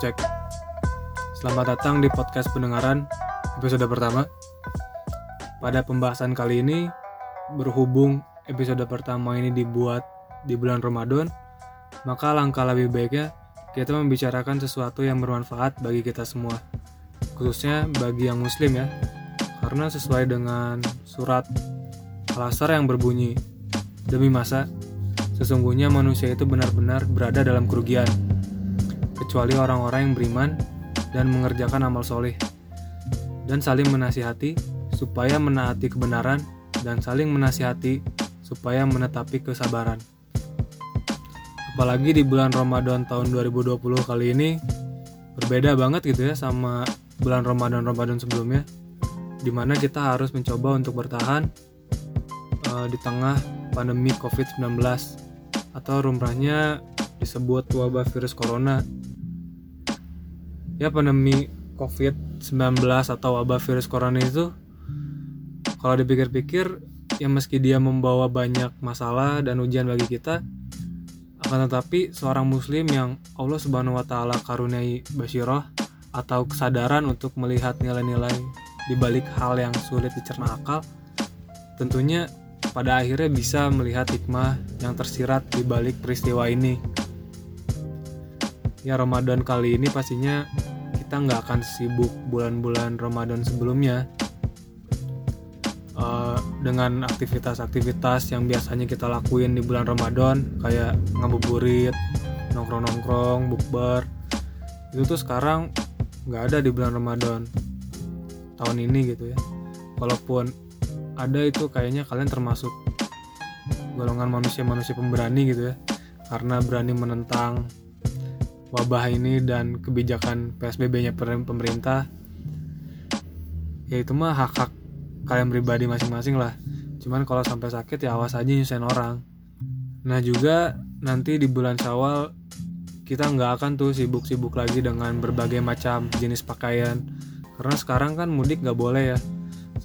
cek. Selamat datang di podcast pendengaran episode pertama. Pada pembahasan kali ini, berhubung episode pertama ini dibuat di bulan Ramadan, maka langkah lebih baiknya kita membicarakan sesuatu yang bermanfaat bagi kita semua, khususnya bagi yang muslim ya. Karena sesuai dengan surat Al-Asr yang berbunyi, Demi masa, sesungguhnya manusia itu benar-benar berada dalam kerugian kecuali orang-orang yang beriman dan mengerjakan amal soleh, dan saling menasihati supaya menaati kebenaran dan saling menasihati supaya menetapi kesabaran. Apalagi di bulan Ramadan tahun 2020 kali ini berbeda banget gitu ya sama bulan Ramadan-Ramadan sebelumnya di mana kita harus mencoba untuk bertahan uh, di tengah pandemi COVID-19 atau rumrahnya disebut wabah virus corona. Ya pandemi COVID-19 atau wabah virus corona itu kalau dipikir-pikir ya meski dia membawa banyak masalah dan ujian bagi kita akan tetapi seorang muslim yang Allah Subhanahu wa taala karuniai basyiroh atau kesadaran untuk melihat nilai-nilai di balik hal yang sulit dicerna akal tentunya pada akhirnya bisa melihat hikmah yang tersirat di balik peristiwa ini ya Ramadan kali ini pastinya kita nggak akan sibuk bulan-bulan Ramadan sebelumnya. Uh, dengan aktivitas-aktivitas yang biasanya kita lakuin di bulan Ramadan kayak ngabuburit, nongkrong-nongkrong, bukber itu tuh sekarang nggak ada di bulan Ramadan tahun ini gitu ya. Walaupun ada itu kayaknya kalian termasuk golongan manusia-manusia pemberani gitu ya. Karena berani menentang wabah ini dan kebijakan PSBB-nya pemerintah ya itu mah hak hak kalian pribadi masing-masing lah. Cuman kalau sampai sakit ya awas aja nyusahin orang. Nah juga nanti di bulan Syawal kita nggak akan tuh sibuk-sibuk lagi dengan berbagai macam jenis pakaian. Karena sekarang kan mudik nggak boleh ya.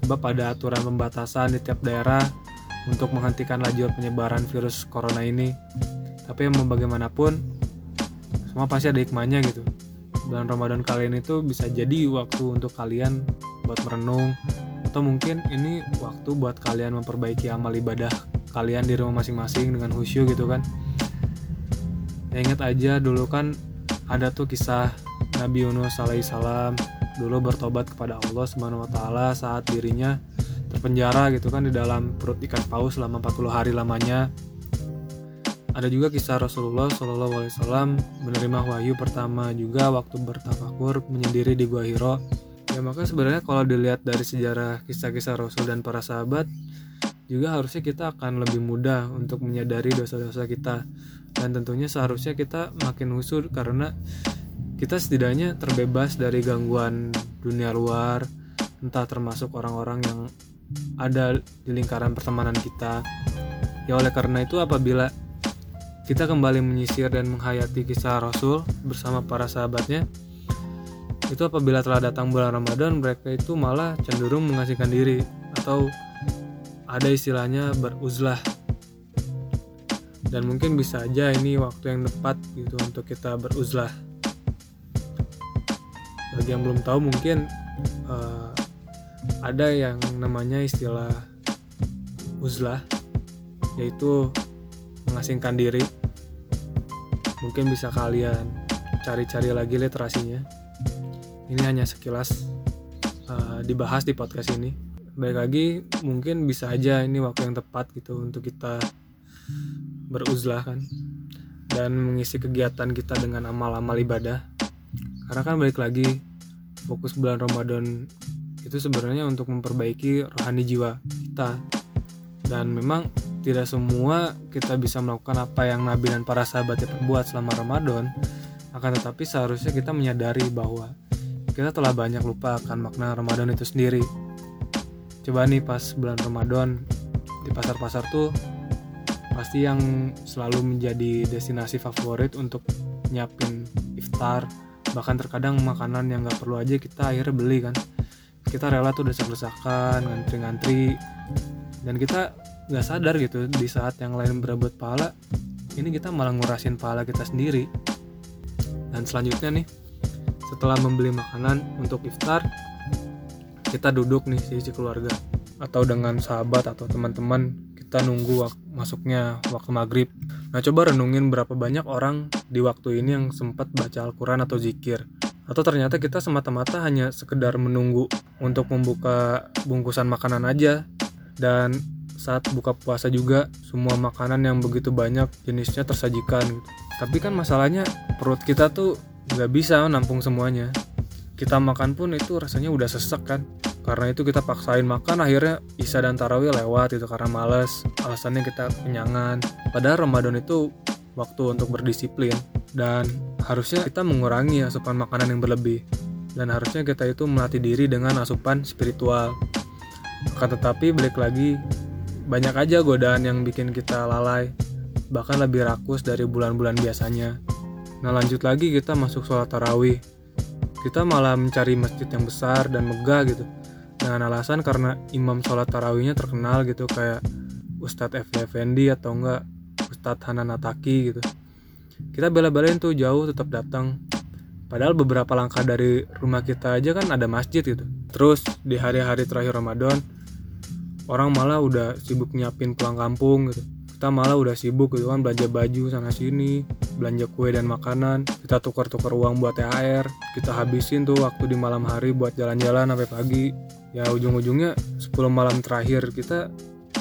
Sebab ada aturan pembatasan di tiap daerah untuk menghentikan laju penyebaran virus corona ini. Tapi mau bagaimanapun semua pasti ada hikmahnya gitu. Bulan Ramadan kalian itu bisa jadi waktu untuk kalian buat merenung. Atau mungkin ini waktu buat kalian memperbaiki amal ibadah kalian di rumah masing-masing dengan khusyuk gitu kan. Ya ingat aja dulu kan ada tuh kisah Nabi Yunus alaihissalam dulu bertobat kepada Allah Subhanahu wa taala saat dirinya terpenjara gitu kan di dalam perut ikan paus selama 40 hari lamanya ada juga kisah Rasulullah Shallallahu Alaihi Wasallam menerima wahyu pertama juga waktu bertafakur menyendiri di Gua Hiro. Ya maka sebenarnya kalau dilihat dari sejarah kisah-kisah Rasul dan para sahabat juga harusnya kita akan lebih mudah untuk menyadari dosa-dosa kita dan tentunya seharusnya kita makin husur karena kita setidaknya terbebas dari gangguan dunia luar entah termasuk orang-orang yang ada di lingkaran pertemanan kita ya oleh karena itu apabila kita kembali menyisir dan menghayati kisah Rasul bersama para sahabatnya. Itu apabila telah datang bulan Ramadan, mereka itu malah cenderung mengasihkan diri atau ada istilahnya beruzlah. Dan mungkin bisa aja ini waktu yang tepat gitu untuk kita beruzlah. Bagi yang belum tahu mungkin uh, ada yang namanya istilah uzlah yaitu mengasingkan diri mungkin bisa kalian cari-cari lagi literasinya. Ini hanya sekilas uh, dibahas di podcast ini. Baik lagi mungkin bisa aja ini waktu yang tepat gitu untuk kita beruzlah kan. Dan mengisi kegiatan kita dengan amal-amal ibadah. Karena kan balik lagi fokus bulan Ramadan itu sebenarnya untuk memperbaiki rohani jiwa kita. Dan memang tidak semua kita bisa melakukan apa yang Nabi dan para sahabatnya perbuat selama Ramadan akan tetapi seharusnya kita menyadari bahwa kita telah banyak lupa akan makna Ramadan itu sendiri. Coba nih pas bulan Ramadan di pasar-pasar tuh pasti yang selalu menjadi destinasi favorit untuk nyiapin iftar bahkan terkadang makanan yang nggak perlu aja kita akhirnya beli kan. Kita rela tuh desak-desakan ngantri-ngantri dan kita nggak sadar gitu di saat yang lain berebut pahala ini kita malah ngurasin pahala kita sendiri. Dan selanjutnya nih setelah membeli makanan untuk iftar kita duduk nih si keluarga atau dengan sahabat atau teman-teman kita nunggu wak masuknya waktu maghrib. Nah coba renungin berapa banyak orang di waktu ini yang sempat baca Al-Quran atau zikir. Atau ternyata kita semata-mata hanya sekedar menunggu untuk membuka bungkusan makanan aja. Dan saat buka puasa juga semua makanan yang begitu banyak jenisnya tersajikan gitu. tapi kan masalahnya perut kita tuh nggak bisa nampung semuanya. Kita makan pun itu rasanya udah sesek kan. Karena itu kita paksain makan akhirnya Isya dan Tarawih lewat itu karena males. Alasannya kita kenyangan. Padahal Ramadan itu waktu untuk berdisiplin. Dan harusnya kita mengurangi asupan makanan yang berlebih. Dan harusnya kita itu melatih diri dengan asupan spiritual. Akan tetapi balik lagi banyak aja godaan yang bikin kita lalai bahkan lebih rakus dari bulan-bulan biasanya. Nah lanjut lagi kita masuk sholat tarawih. Kita malah mencari masjid yang besar dan megah gitu. Dengan alasan karena imam sholat tarawihnya terkenal gitu kayak Ustadz F. Effendi atau enggak Ustadz Hanan Ataki gitu. Kita bela-belain tuh jauh tetap datang. Padahal beberapa langkah dari rumah kita aja kan ada masjid gitu. Terus di hari-hari terakhir Ramadan orang malah udah sibuk nyiapin pulang kampung gitu. Kita malah udah sibuk gitu kan belanja baju sana sini belanja kue dan makanan. Kita tukar-tukar uang buat THR kita habisin tuh waktu di malam hari buat jalan-jalan sampai pagi. Ya ujung-ujungnya 10 malam terakhir kita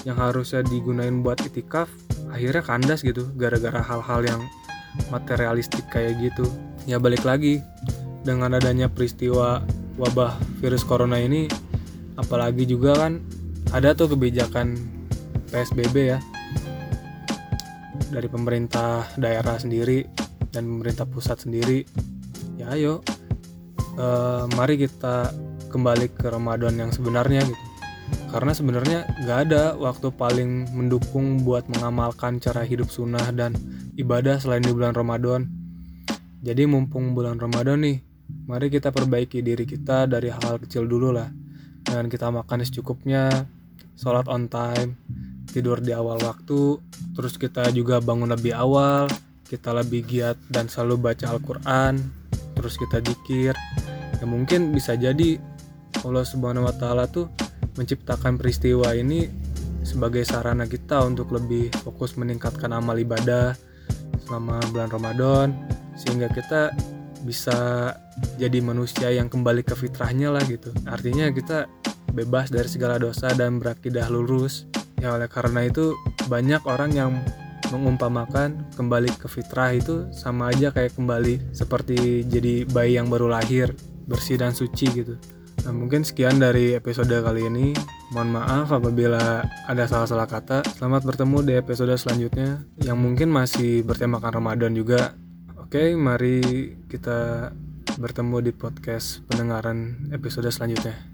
yang harusnya digunain buat itikaf akhirnya kandas gitu gara-gara hal-hal yang materialistik kayak gitu. Ya balik lagi. Dengan adanya peristiwa wabah virus corona ini apalagi juga kan ada tuh kebijakan PSBB ya dari pemerintah daerah sendiri dan pemerintah pusat sendiri ya ayo uh, mari kita kembali ke Ramadan yang sebenarnya gitu karena sebenarnya nggak ada waktu paling mendukung buat mengamalkan cara hidup sunnah dan ibadah selain di bulan Ramadan. Jadi mumpung bulan Ramadan nih, mari kita perbaiki diri kita dari hal-hal kecil dulu lah. Dengan kita makan secukupnya, sholat on time, tidur di awal waktu, terus kita juga bangun lebih awal, kita lebih giat dan selalu baca Al-Quran, terus kita zikir. Ya mungkin bisa jadi Allah Subhanahu Wa Taala tuh menciptakan peristiwa ini sebagai sarana kita untuk lebih fokus meningkatkan amal ibadah, selama bulan Ramadan sehingga kita bisa jadi manusia yang kembali ke fitrahnya lah gitu artinya kita bebas dari segala dosa dan berakidah lurus ya oleh karena itu banyak orang yang mengumpamakan kembali ke fitrah itu sama aja kayak kembali seperti jadi bayi yang baru lahir bersih dan suci gitu Nah mungkin sekian dari episode kali ini. Mohon maaf apabila ada salah-salah kata. Selamat bertemu di episode selanjutnya yang mungkin masih bertemakan Ramadan juga. Oke, mari kita bertemu di podcast pendengaran episode selanjutnya.